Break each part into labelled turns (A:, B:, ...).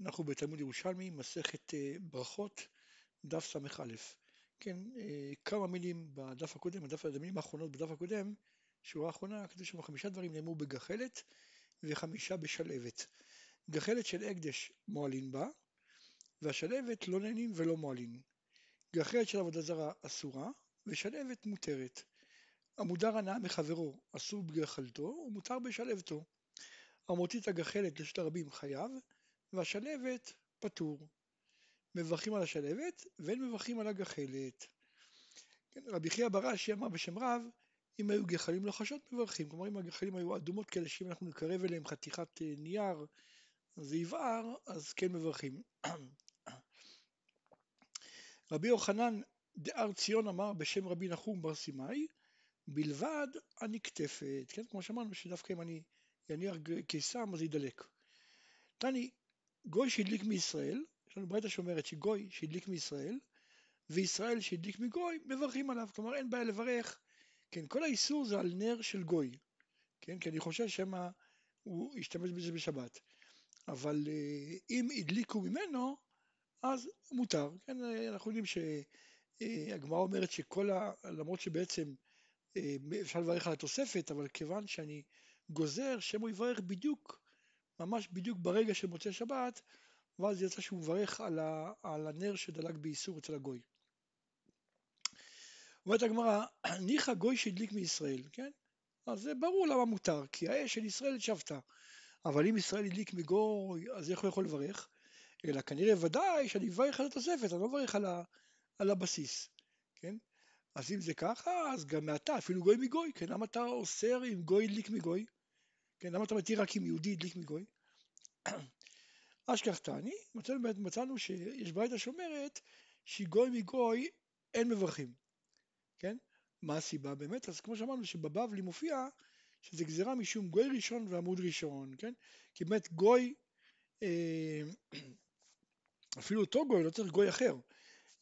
A: אנחנו בתלמוד ירושלמי, מסכת אה, ברכות, דף ס"א. כן, אה, כמה מילים בדף הקודם, בדף המילים האחרונות בדף הקודם, שורה האחרונה, כתוב שם חמישה דברים נאמרו בגחלת וחמישה בשלהבת. גחלת של הקדש מועלין בה, והשלהבת לא נהנים ולא מועלין. גחלת של עבודה זרה אסורה, ושלהבת מותרת. המודר הנאה מחברו אסור בגחלתו ומותר בשלהבתו. המוציא את הגחלת לשת הרבים חייב, והשלהבת פטור. מברכים על השלהבת ואין מברכים על הגחלת. כן, רבי חייא בראשי אמר בשם רב, אם היו גחלים לחשות מברכים, כלומר אם הגחלים היו אדומות כאלה שאם אנחנו נקרב אליהם חתיכת אה, נייר זה יבער, אז כן מברכים. רבי יוחנן דהר ציון אמר בשם רבי נחום בר סימאי, בלבד הנקטפת, כן, כמו שאמרנו שדווקא אם אני יניח קיסם אז ידלק. תני, גוי שהדליק מישראל, יש לנו ברייתא שאומרת שגוי שהדליק מישראל, וישראל שהדליק מגוי, מברכים עליו. כלומר, אין בעיה לברך. כן, כל האיסור זה על נר של גוי. כן, כי אני חושב שמא הוא ישתמש בזה בשבת. אבל אה, אם הדליקו ממנו, אז מותר. כן, אנחנו יודעים שהגמרא אומרת שכל ה... למרות שבעצם אה, אפשר לברך על התוספת, אבל כיוון שאני גוזר הוא יברך בדיוק, ממש בדיוק ברגע של מוצאי שבת, ואז יצא שהוא מברך על, ה, על הנר שדלק באיסור אצל הגוי. אומרת הגמרא, ניחא גוי שהדליק מישראל, כן? אז זה ברור למה מותר, כי האש של ישראל שבתה. אבל אם ישראל הדליק מגוי, אז איך הוא יכול לברך? אלא כנראה ודאי שאני מברך על התוספת, אני לא מברך על, ה, על הבסיס, כן? אז אם זה ככה, אז גם מעתה, אפילו גוי מגוי, כן? למה אתה אוסר אם גוי הדליק מגוי? כן, למה אתה מתיר רק אם יהודי הדליק מגוי? אשכח תעני, מצאנו, מצאנו שיש ברייתא שאומרת שגוי מגוי אין מברכים, כן? מה הסיבה באמת? אז כמו שאמרנו שבבבלי מופיע שזה גזירה משום גוי ראשון ועמוד ראשון, כן? כי באמת גוי, אה, אפילו אותו גוי, לא צריך גוי אחר.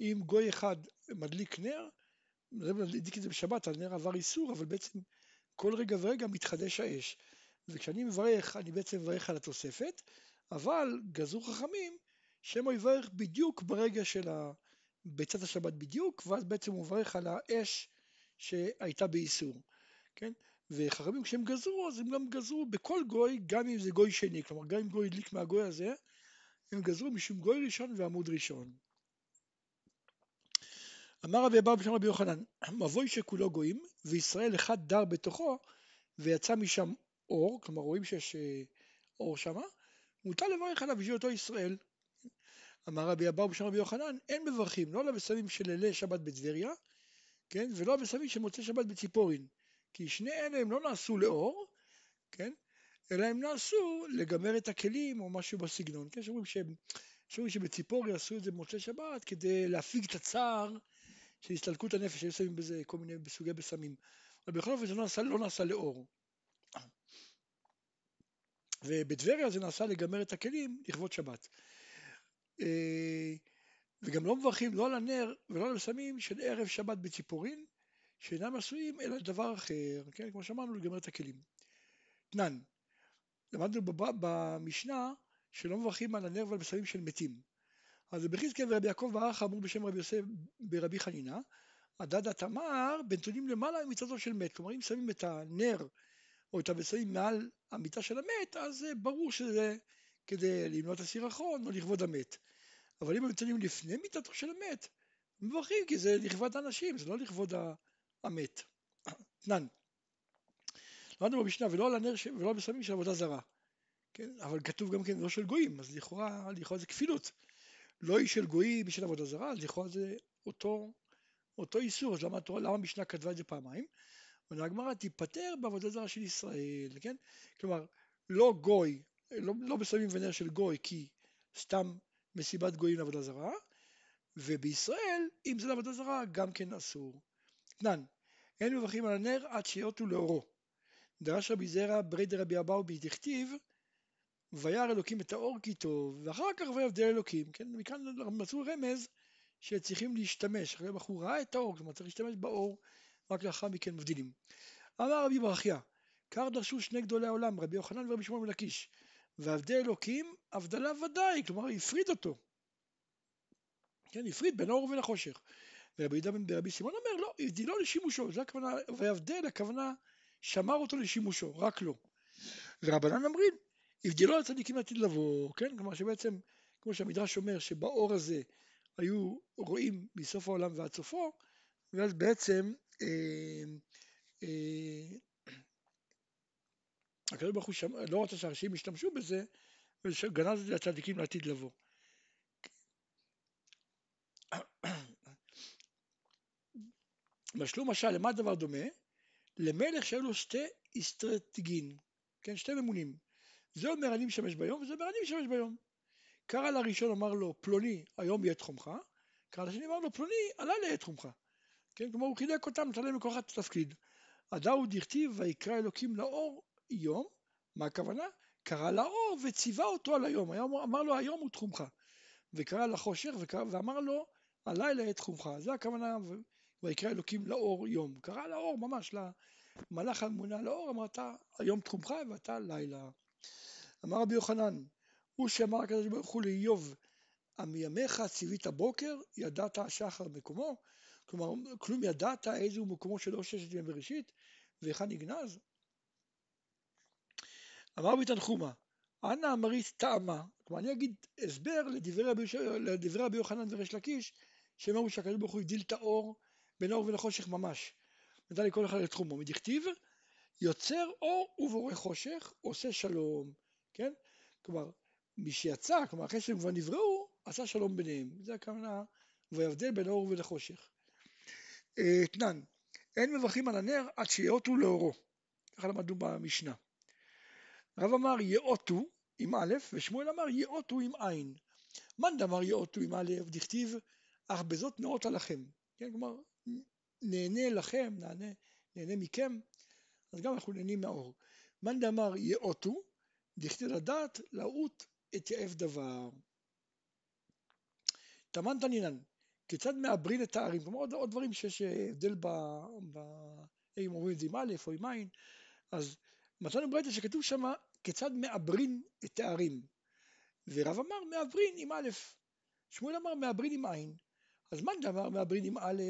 A: אם גוי אחד מדליק נר, הדליק את זה בשבת, הנר עבר איסור, אבל בעצם כל רגע ורגע מתחדש האש. וכשאני מברך, אני בעצם מברך על התוספת, אבל גזרו חכמים שמא יברך בדיוק ברגע של ביצת השבת בדיוק, ואז בעצם הוא מברך על האש שהייתה באיסור, כן? וחכמים כשהם גזרו, אז הם גם גזרו בכל גוי, גם אם זה גוי שני, כלומר גם אם גוי הדליק מהגוי הזה, הם גזרו משום גוי ראשון ועמוד ראשון. אמר רבי אבא בשם רבי יוחנן, מבוי שכולו גויים, וישראל אחד דר בתוכו, ויצא משם אור, כלומר רואים שיש אה, אור שמה, מותר לברך עליו בשביל אותו ישראל. אמר רבי אבאו בשם רבי יוחנן, אין מברכים לא על הבשמים של לילי שבת בטבריה, כן, ולא הבשמים של מוצאי שבת בציפורין, כי שני אלה הם לא נעשו לאור, כן, אלא הם נעשו לגמר את הכלים או משהו בסגנון, כן, שאומרים שהם, שאומרים שבציפורי עשו את זה במוצאי שבת כדי להפיג את הצער של הסתלקות הנפש, היו שמים בזה כל מיני סוגי בשמים, אבל בכל אופן זה לא נעשה, לא נעשה לאור. ובטבריה זה נעשה לגמר את הכלים לכבוד שבת. אה, וגם לא מברכים לא על הנר ולא על הסמים של ערב שבת בציפורין, שאינם עשויים אלא דבר אחר, כן? כמו שאמרנו, לגמר את הכלים. תנן, למדנו במשנה שלא מברכים על הנר ועל בשמים של מתים. אז בחזקאל ורבי יעקב ברח אמרו בשם רבי יוסף ברבי חנינה, הדדה תמר בנתונים למעלה ממצוותו של מת. כלומר אם שמים את הנר או את הבשמים מעל המיטה של המת, אז ברור שזה כדי למנוע את הסירחון או לכבוד המת. אבל אם הם נמצאים לפני מיטתו של המת, מברכים כי זה לכבוד האנשים, זה לא לכבוד המת. תנן. למדנו במשנה ולא על הנר ולא על בשמים של עבודה זרה. כן? אבל כתוב גם כן לא של גויים, אז לכאורה, לכאורה זה כפילות. לא היא של גויים, היא של עבודה זרה, אז לכאורה זה אותו, אותו איסור, אז למה, למה המשנה כתבה את זה פעמיים? והגמרא תיפטר בעבודה זרה של ישראל, כן? כלומר, לא גוי, לא, לא בסמים ונר של גוי כי סתם מסיבת גויים לעבודה זרה, ובישראל, אם זה לעבודה זרה, גם כן אסור. תנן, אין מברכים על הנר עד שיעוטו לאורו. דרש רבי זרע ברי דרבי אבאו דכתיב וירא אלוקים את האור כי טוב, ואחר כך ויבדל אלוקים, כן? מכאן מצאו רמז שצריכים להשתמש, אחרי הבחור ראה את האור, כלומר צריך להשתמש באור רק לאחר מכן מבדילים. אמר רבי ברכיה, כך דרשו שני גדולי העולם, רבי יוחנן ורבי שמעון מלקיש, ועבדי אלוקים הבדלה ודאי, כלומר הפריד אותו. כן, הפריד בין האור ובין החושך. ורבי יהודה בן רבי שמעון אומר, לא, הבדילו לשימושו, זה הכוונה, ויבדל, הכוונה, שמר אותו לשימושו, רק לו. ורבנן אומרים, הבדילו לצדיקים לעתיד לבוא, כן, כלומר שבעצם, כמו שהמדרש אומר, שבאור הזה היו רואים מסוף העולם ועד סופו, ואז בעצם הקדוש ברוך הוא לא רצה שהראשים ישתמשו בזה, וגנז את זה לצדיקים לעתיד לבוא. משלו משל, למה הדבר דומה? למלך שהיו לו שתי אסטרטגין, כן, שתי ממונים. זה אומר אני משמש ביום, וזה אומר אני משמש ביום. קרא לראשון אמר לו פלוני היום יהיה תחומך, קרא לשני אמר לו פלוני הלילה יהיה תחומך. כן, כלומר הוא חילק אותם, נתן להם לכל אחד תפקיד. הדאו דכתיב ויקרא אלוקים לאור יום, מה הכוונה? קרא לאור וציווה אותו על היום, היום אמר לו היום הוא תחומך. וקרא לחושך וקרא, ואמר לו הלילה יהיה תחומך. זה הכוונה ויקרא אלוקים לאור יום. קרא לאור ממש, למלאך הממונה לאור, אמרת היום תחומך ואתה לילה. אמר רבי יוחנן, הוא שאמר הקדוש ברוך הוא לאיוב, מימיך ציווית בוקר, ידעת השחר מקומו, כלומר, כלום ידעת איזה הוא מקומו של אושר שתהיה בראשית, והיכן נגנז? אמר רבי תנחומה, אנא אמרית טעמה, כלומר אני אגיד הסבר לדברי רבי יוחנן וריש לקיש, שהם אמרו שהקדוש ברוך הוא הגדיל את האור בין האור ולחושך ממש. נתן לי כל אחד לתחומו. מדכתיב, יוצר אור ובורא חושך, עושה שלום, כן? כלומר, מי שיצא, כלומר אחרי שהם כבר נבראו, עשה שלום ביניהם. זה הכוונה, ויבדל בין האור ולחושך. אתנן, אין מברכים על הנר עד שיאותו לאורו. ככה למדנו במשנה. רב אמר יאותו עם א', ושמואל אמר יאותו עם עין. מאן דאמר יאותו עם א', דכתיב, אך בזאת נאותה לכם. כן, כלומר, נהנה לכם, נהנה, נהנה מכם, אז גם אנחנו נהנים מהאור. מאן דאמר יאותו, דכתיב לדעת להוט את יאב דבר. תמן תנינן, כיצד מעברין את הערים, כלומר עוד, עוד דברים שיש הבדל ב... ב... אם אומרים את זה עם א' או עם עין, אז מצאנו ברייתא שכתוב שם כיצד מעברין את הערים, ורב אמר מעברין עם א', שמואל אמר מעברין עם עין, אז מה דבר מעברין עם א',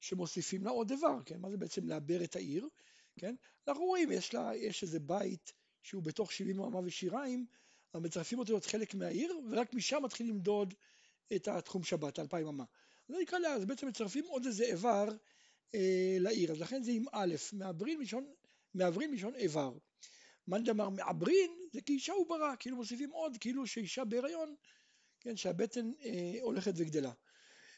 A: שמוסיפים לה עוד דבר, כן? מה זה בעצם לעבר את העיר, כן? אנחנו רואים, יש לה, יש איזה בית שהוא בתוך 70 אמה ושיריים, אז מצרפים אותו להיות חלק מהעיר, ורק משם מתחילים למדוד את התחום שבת, אלפיים אמה. זה נקרא לה, אז בעצם מצרפים עוד איזה איבר אה, לעיר, אז לכן זה עם א', מעברין מלשון, מעברין מלשון איבר. מאן דאמר מעברין זה כי אישה הוא ברא, כאילו מוסיפים עוד, כאילו שאישה בהיריון, כן, שהבטן אה, הולכת וגדלה.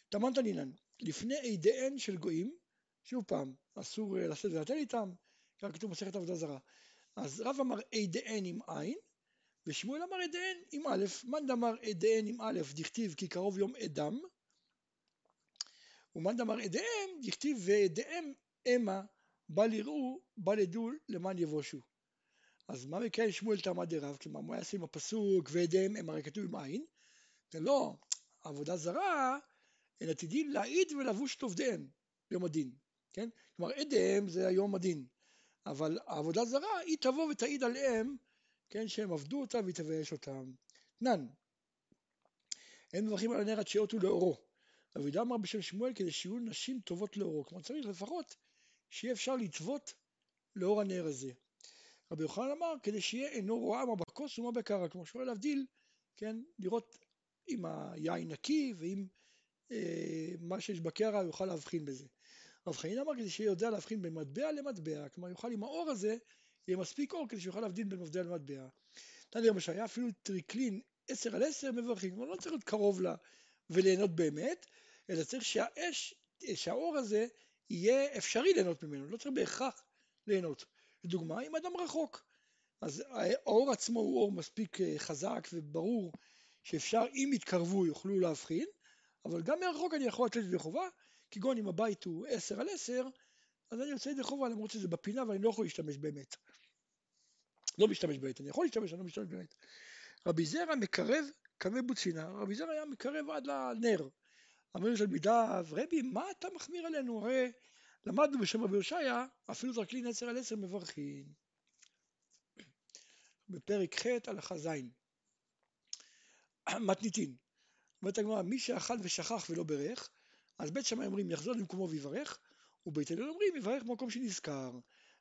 A: תמנת נינן, לפני עדיהן של גויים, שוב פעם, אסור אה, לשאת ולתן איתם, כך כתוב מסכת עבודה זרה. אז רב אמר עדיהן עם עין, ושמואל אמר עדיהן עם א', מאן דאמר עדיהן עם א', דכתיב כי קרוב יום עדם, ומאן דאמר עדיהם, דכתיב ועדיהם המה, בל יראו, בל ידעו למען יבושו. אז מה מקרה שמואל תמא דרב, כלומר מה יעשה עם הפסוק ועדיהם הם הרי כתוב עם עין, זה לא, עבודה זרה, אלא תדעי להעיד ולבוש את עובדיהם ביום הדין, כן? כלומר עדיהם זה היום הדין, אבל העבודה זרה היא תבוא ותעיד עליהם, כן, שהם עבדו אותה והיא תבייש אותם. תנן, הם מברכים על הנר עד שיעוטו לאורו. רבי יהודה אמר בשם שמואל כדי שיהיו נשים טובות לאורו, כלומר צריך לפחות שיהיה אפשר לטוות לאור הנר הזה. רבי יוחנן אמר כדי שיהיה אינו רואה מה בכוס ומה בקרה, כלומר שהוא להבדיל, כן, לראות אם היין נקי ואם אה, מה שיש בקערה יוכל להבחין בזה. רב חנין אמר כדי שיהיה יודע להבחין בין מטבע למטבע, כלומר יוכל עם האור הזה, יהיה מספיק אור כדי שיוכל להבדיל בין מטבע למטבע. תניא למשל, היה אפילו טריקלין עשר על עשר מברכים, כלומר לא צריך להיות קרוב לה וליהנות באמת, אלא צריך שהאש, שהאור הזה יהיה אפשרי ליהנות ממנו, לא צריך בהכרח ליהנות. לדוגמה, אם אדם רחוק, אז האור עצמו הוא אור מספיק אה, חזק וברור שאפשר, אם יתקרבו יוכלו להבחין, אבל גם מרחוק אני יכול לתת זה חובה, כגון אם הבית הוא 10 על 10, אז אני עושה את זה חובה למרות שזה בפינה ואני לא יכול להשתמש באמת. לא משתמש באמת, אני יכול להשתמש, אני לא משתמש באמת. רבי זרע מקרב קווי בוצינה, רבי זרע היה מקרב עד לנר. אמרו לתלמידיו, רבי, מה אתה מחמיר עלינו? הרי למדנו בשם רבי הושעיה, אפילו זרקלין עשר על עשר מברכים. בפרק ח' הלכה ז', מתניתין. אומרת הגמרא, מי שאכל ושכח ולא ברך, אז בית שמאי אומרים יחזור למקומו ויברך, ובית הלל אומרים יברך במקום שנזכר.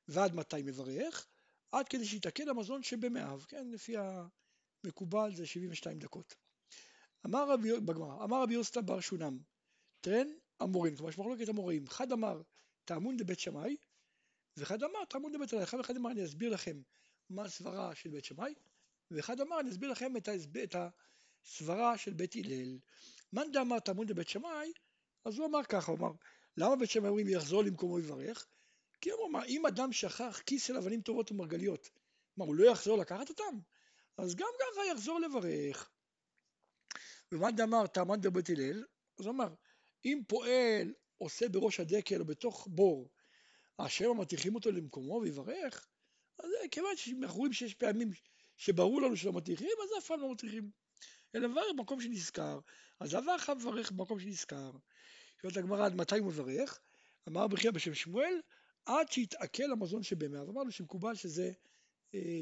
A: ועד מתי מברך? עד כדי שיתקן המזון שבמאיו, כן, לפי המקובל זה 72 דקות. אמר רבי, בגמרא, אמר רבי יוסטה בר שונם, טרן אמורין, כלומר יש מחלוקת אמוראים, אחד אמר תאמון דבית שמאי, ואחד אמר תאמון דבית הלל, אחד ואחד אמר אני אסביר לכם מה הסברה של בית שמאי, ואחד אמר אני אסביר לכם את, ההסב... את הסברה של בית הלל. מאן דאמר תאמון דבית שמאי, אז הוא אמר ככה, הוא אמר למה בית שמאי אומרים יחזור למקומו ויברך? כי הוא אמר אם אדם שכח כיס של אבנים טובות ומרגליות, מה הוא לא יחזור לקחת אותם? אז גם ככה יחזור לברך. ומאן דאמר תאמן דבית הלל, אז אמר אם פועל עושה בראש הדקל או בתוך בור, השם מטיחים אותו למקומו ויברך, אז כיוון שאנחנו רואים שיש פעמים שברור לנו שלא מטיחים, אז אף פעם לא מטיחים. אלא מברך במקום שנזכר, אז אב אחא מברך במקום שנזכר. שואלת הגמרא עד מתי הוא מברך? אמר בחייא בשם שמואל, עד שיתעכל המזון שבמאיו. אמרנו שמקובל שזה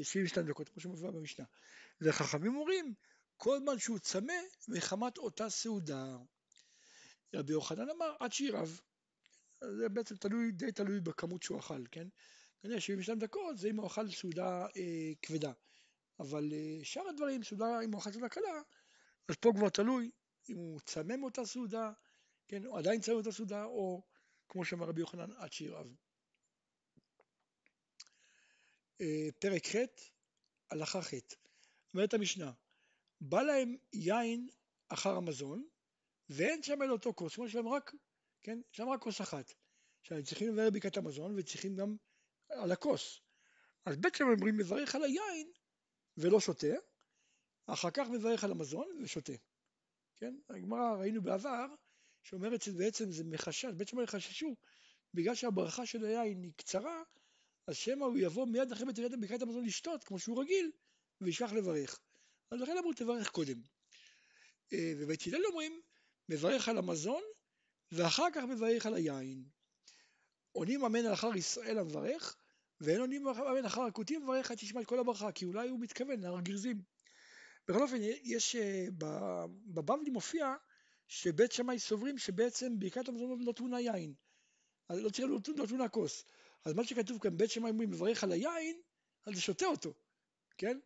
A: 72 אה, דקות, כמו שמופיע במשנה. וחכמים אומרים, כל זמן שהוא צמא מחמת אותה סעודה. רבי יוחנן אמר עד שירעב. זה בעצם תלוי, די תלוי בכמות שהוא אכל, כן? כנראה 72 דקות זה אם הוא אכל סעודה אה, כבדה. אבל אה, שאר הדברים, סעודה, אם הוא אכל סעודה קלה, אז פה כבר תלוי אם הוא צמא מאותה סעודה, כן, הוא עדיין צמא מאותה סעודה, או כמו שאמר רבי יוחנן, עד שירעב. אה, פרק ח', הלכה ח', אומרת המשנה, בא להם יין אחר המזון, ואין שם אל אותו כוס, כמו להם רק, כן, שם רק כוס אחת. עכשיו, צריכים לבאר ברכת המזון, וצריכים גם על הכוס. אז בעצם אומרים מברך על היין ולא שותה, אחר כך מברך על המזון ושותה. כן? הגמרא ראינו בעבר שאומרת שבעצם זה מחשש, בעצם הם חששו בגלל שהברכה של היין היא קצרה, אז שמא הוא יבוא מיד אחרי בטריית ברכת המזון לשתות כמו שהוא רגיל וישכח לברך. אז לכן אמרו תברך קודם. אה, ובית הלל אומרים מברך על המזון ואחר כך מברך על היין. עונים אמן אחר ישראל המברך ואין עונים אמן אחר הכותים מברך עד תשמע את כל הברכה כי אולי הוא מתכוון להר גרזים. בכל אופן יש אה, בבבלי מופיע שבית שמאי סוברים שבעצם ברכת המזון לא טעונה יין. לא צריך לא טעונה כוס. אז מה שכתוב כאן בית שמאי אומרים מברך על היין אז זה שותה אותו. כן?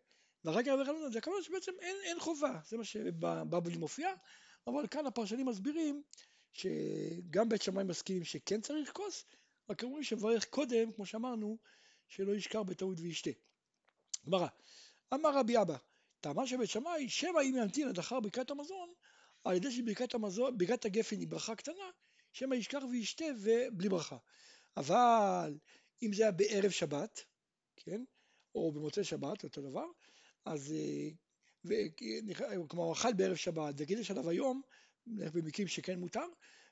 A: ואחר כך מברך על המזון זה הכוונה שבעצם אין, אין חובה זה מה שבבבלי מופיע אבל כאן הפרשנים מסבירים שגם בית שמאי מסכים שכן צריך כוס רק אומרים שמברך קודם כמו שאמרנו שלא ישכר בטעות וישתה. גמרא, אמר רבי אבא, טעמה של בית שמאי, שמא אם ימתין עד אחר ברכת המזון, על ידי שברכת המזון, ברכת הגפן היא ברכה קטנה, שמא ישכח וישתה ובלי ברכה. אבל אם זה היה בערב שבת, כן, או במוצאי שבת, אותו דבר, אז, אה, כלומר, אכל בערב שבת וקידש עליו היום, במקרים שכן מותר,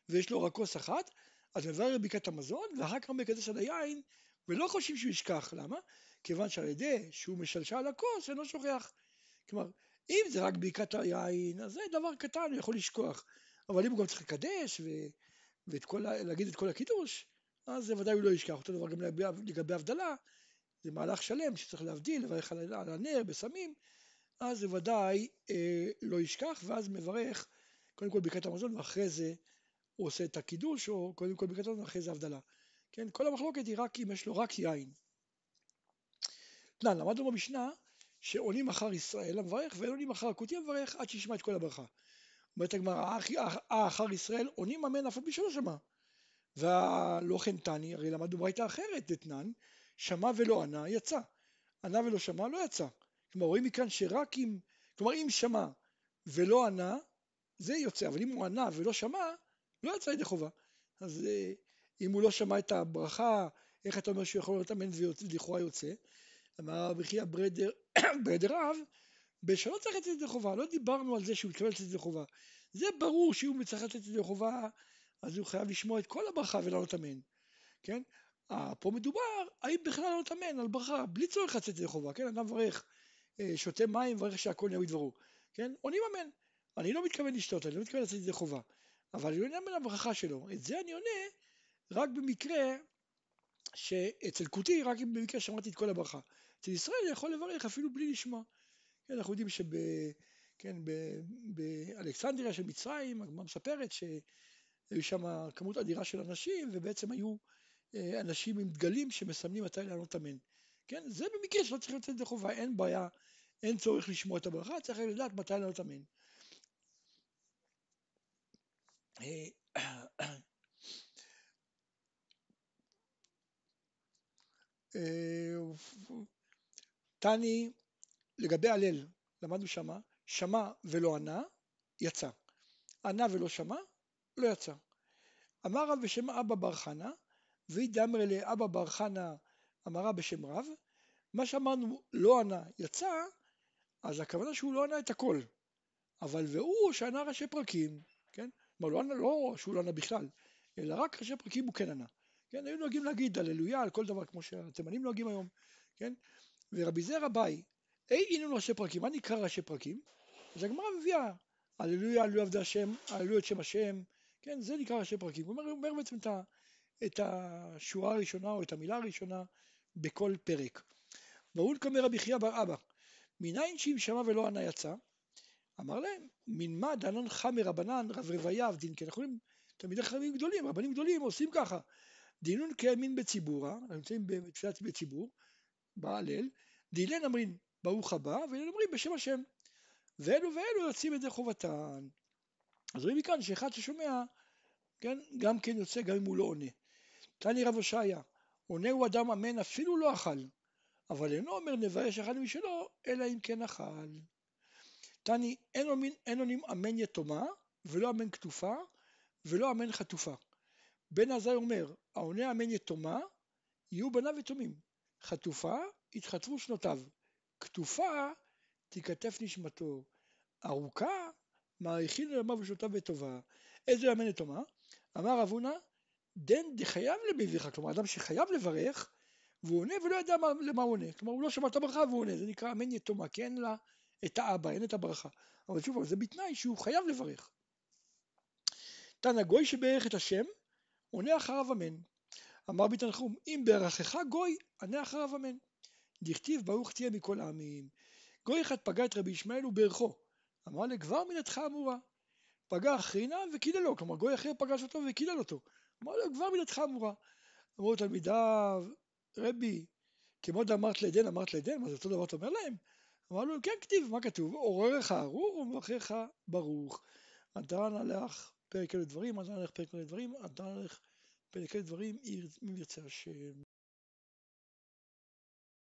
A: ויש לו רק כוס אחת, אז מברר ברכת המזון, ואחר כך מקדש על היין, ולא חושבים שהוא ישכח, למה? כיוון שעל ידי שהוא משלשל על הכוס, אינו שוכח. כלומר, אם זה רק ברכת היין, אז זה דבר קטן, הוא יכול לשכוח. אבל אם הוא גם צריך לקדש ולהגיד את כל הקידוש, אז זה ודאי הוא לא ישכח. אותו דבר גם לגבי הבדלה, זה מהלך שלם שצריך להבדיל, לברך על הנר בסמים, אז זה ודאי אה, לא ישכח, ואז מברך קודם כל ברכת המזון, ואחרי זה הוא עושה את הקידוש, או קודם כל ברכת המזון, ואחרי זה הבדלה. כן, כל המחלוקת היא רק אם יש לו רק יין. תנן, למדנו במשנה שעולים אחר ישראל המברך ואין עונים אחר הכותי המברך עד שישמע את כל הברכה. אומרת הגמרא, אה אחר ישראל עונים אמן אף על פי שלא שמע. והלא כן תני, הרי למדנו ברייתא אחרת, דתנן, שמע ולא ענה, יצא. ענה ולא שמע, לא יצא. כלומר, רואים מכאן שרק אם, כלומר אם שמע ולא ענה, זה יוצא, אבל אם הוא ענה ולא שמע, לא יצא ידי חובה. אז אה, אם הוא לא שמע את הברכה, איך אתה אומר שהוא יכול להיות אמן ולכאורה יוצא? אמר רבי חייא ברדר, ברדר רב, בשלא צריך לצאת ידי חובה, לא דיברנו על זה שהוא מתכוון לצאת ידי חובה. זה ברור שאם צריך לצאת ידי חובה, אז הוא חייב לשמוע את כל הברכה ולענות אמן, כן? אה, פה מדובר, האם בכלל לענות אמן על ברכה, בלי צורך לצאת ידי חובה, כן? אדם מברך, אה, שותה מים, מברך שהכל נהיה בדברו, כן? עונים אמן. אני לא מתכוון לשתות, אני לא מתכוון לצאת ידי חובה, אבל אני עונה אמן על הברכה שלו. את זה אני עונה רק במקרה שאצל כותי, רק במקרה שמעתי את כל הברכה. אצל ישראל יכול לברך אפילו בלי לשמוע. כן, אנחנו יודעים שב... כן, של מצרים, הגמרא מספרת שהיו שם כמות אדירה של אנשים, ובעצם היו אה, אנשים עם דגלים שמסמנים מתי לענות אמן. כן, זה במקרה שלא צריך לתת את זה חובה, אין בעיה, אין צורך לשמוע את הברכה, צריך לדעת מתי לענות אמן. תני, לגבי הלל, למדנו שמה, שמע ולא ענה, יצא. ענה ולא שמע, לא יצא. אמר רב בשם אבא בר חנה, וידאמר לאבא בר חנה אמרה בשם רב, מה שאמרנו לא ענה יצא, אז הכוונה שהוא לא ענה את הכל, אבל והוא שענה ראשי פרקים, כן? כלומר לא, ענה, לא שהוא לא ענה בכלל, אלא רק ראשי פרקים הוא כן ענה. כן, היו נוהגים להגיד הללויה על כל דבר כמו שהתימנים נוהגים היום, כן? ורבי זרע ביי, אי אינון ראשי פרקים, מה נקרא ראשי פרקים? אז הגמרא מביאה הללויה, הללויה עבדי השם, הללויה את שם השם, כן, זה נקרא ראשי פרקים. הוא אומר, אומר בעצם את, את השורה הראשונה או את המילה הראשונה בכל פרק. והוא כמר רבי חייא בר אבא, מניין שאם שמע ולא ענה יצא, אמר להם, מן מה חמר רבנן רב רוויה אבדין, כי אנחנו רואים תלמידי חכמים גדולים, רבנים גדולים עושים ככה, דינון כימין בציבורה, אנחנו נמצאים בתפילת בציבור, בהלל, דילן אמרין ברוך הבא, ואלה אומרים בשם השם. ואלו ואלו יוצאים ידי חובתן. אז רואים מכאן שאחד ששומע, כן, גם כן יוצא גם אם הוא לא עונה. תני רב הושעיה, עונה הוא אדם אמן אפילו לא אכל, אבל אינו אומר נבייש אחד משלו, אלא אם כן אכל. תני, אין עונים אמן יתומה, ולא אמן כתופה, ולא אמן חטופה. בן עזאי אומר, העונה אמן יתומה, יהיו בניו יתומים. חטופה, יתחטפו שנותיו. כתופה, תיכתף נשמתו. ארוכה, מעריכין לימיו ושנותיו בטובה. איזה אמן יתומה? אמר רב הונא, דן דחייב לביביך, כלומר אדם שחייב לברך, והוא עונה ולא יודע למה הוא עונה. כלומר הוא לא שמע את הברכה והוא עונה, זה נקרא אמן יתומה, כי אין לה את האבא, אין את הברכה. אבל שוב, זה בתנאי שהוא חייב לברך. תנא גוי שברך את השם, עונה אחריו אמן. אמר בתנחום, אם ברכך גוי, ענה אחריו אמן. דכתיב ברוך תהיה מכל העמים. גוי אחד פגע את רבי ישמעאל וברכו. אמר לגבר מנתך אמורה. פגע אחרינה וקיללו, כלומר גוי אחר פגש אותו וקילל אותו. אמר לו כבר מנתך אמורה. אמרו תלמידיו, רבי, כמו דאמרת לעדן אמרת לעדן, מה זה אותו דבר אתה אומר להם? אמר לו, כן כתיב, מה כתוב? עוררך ארור ומברכך ברוך. אדרן הלך פרק אלה דברים, אדרן הלך פרק אלה דברים, אדרן הלך פרק אלה דברים, אם ירצה השם.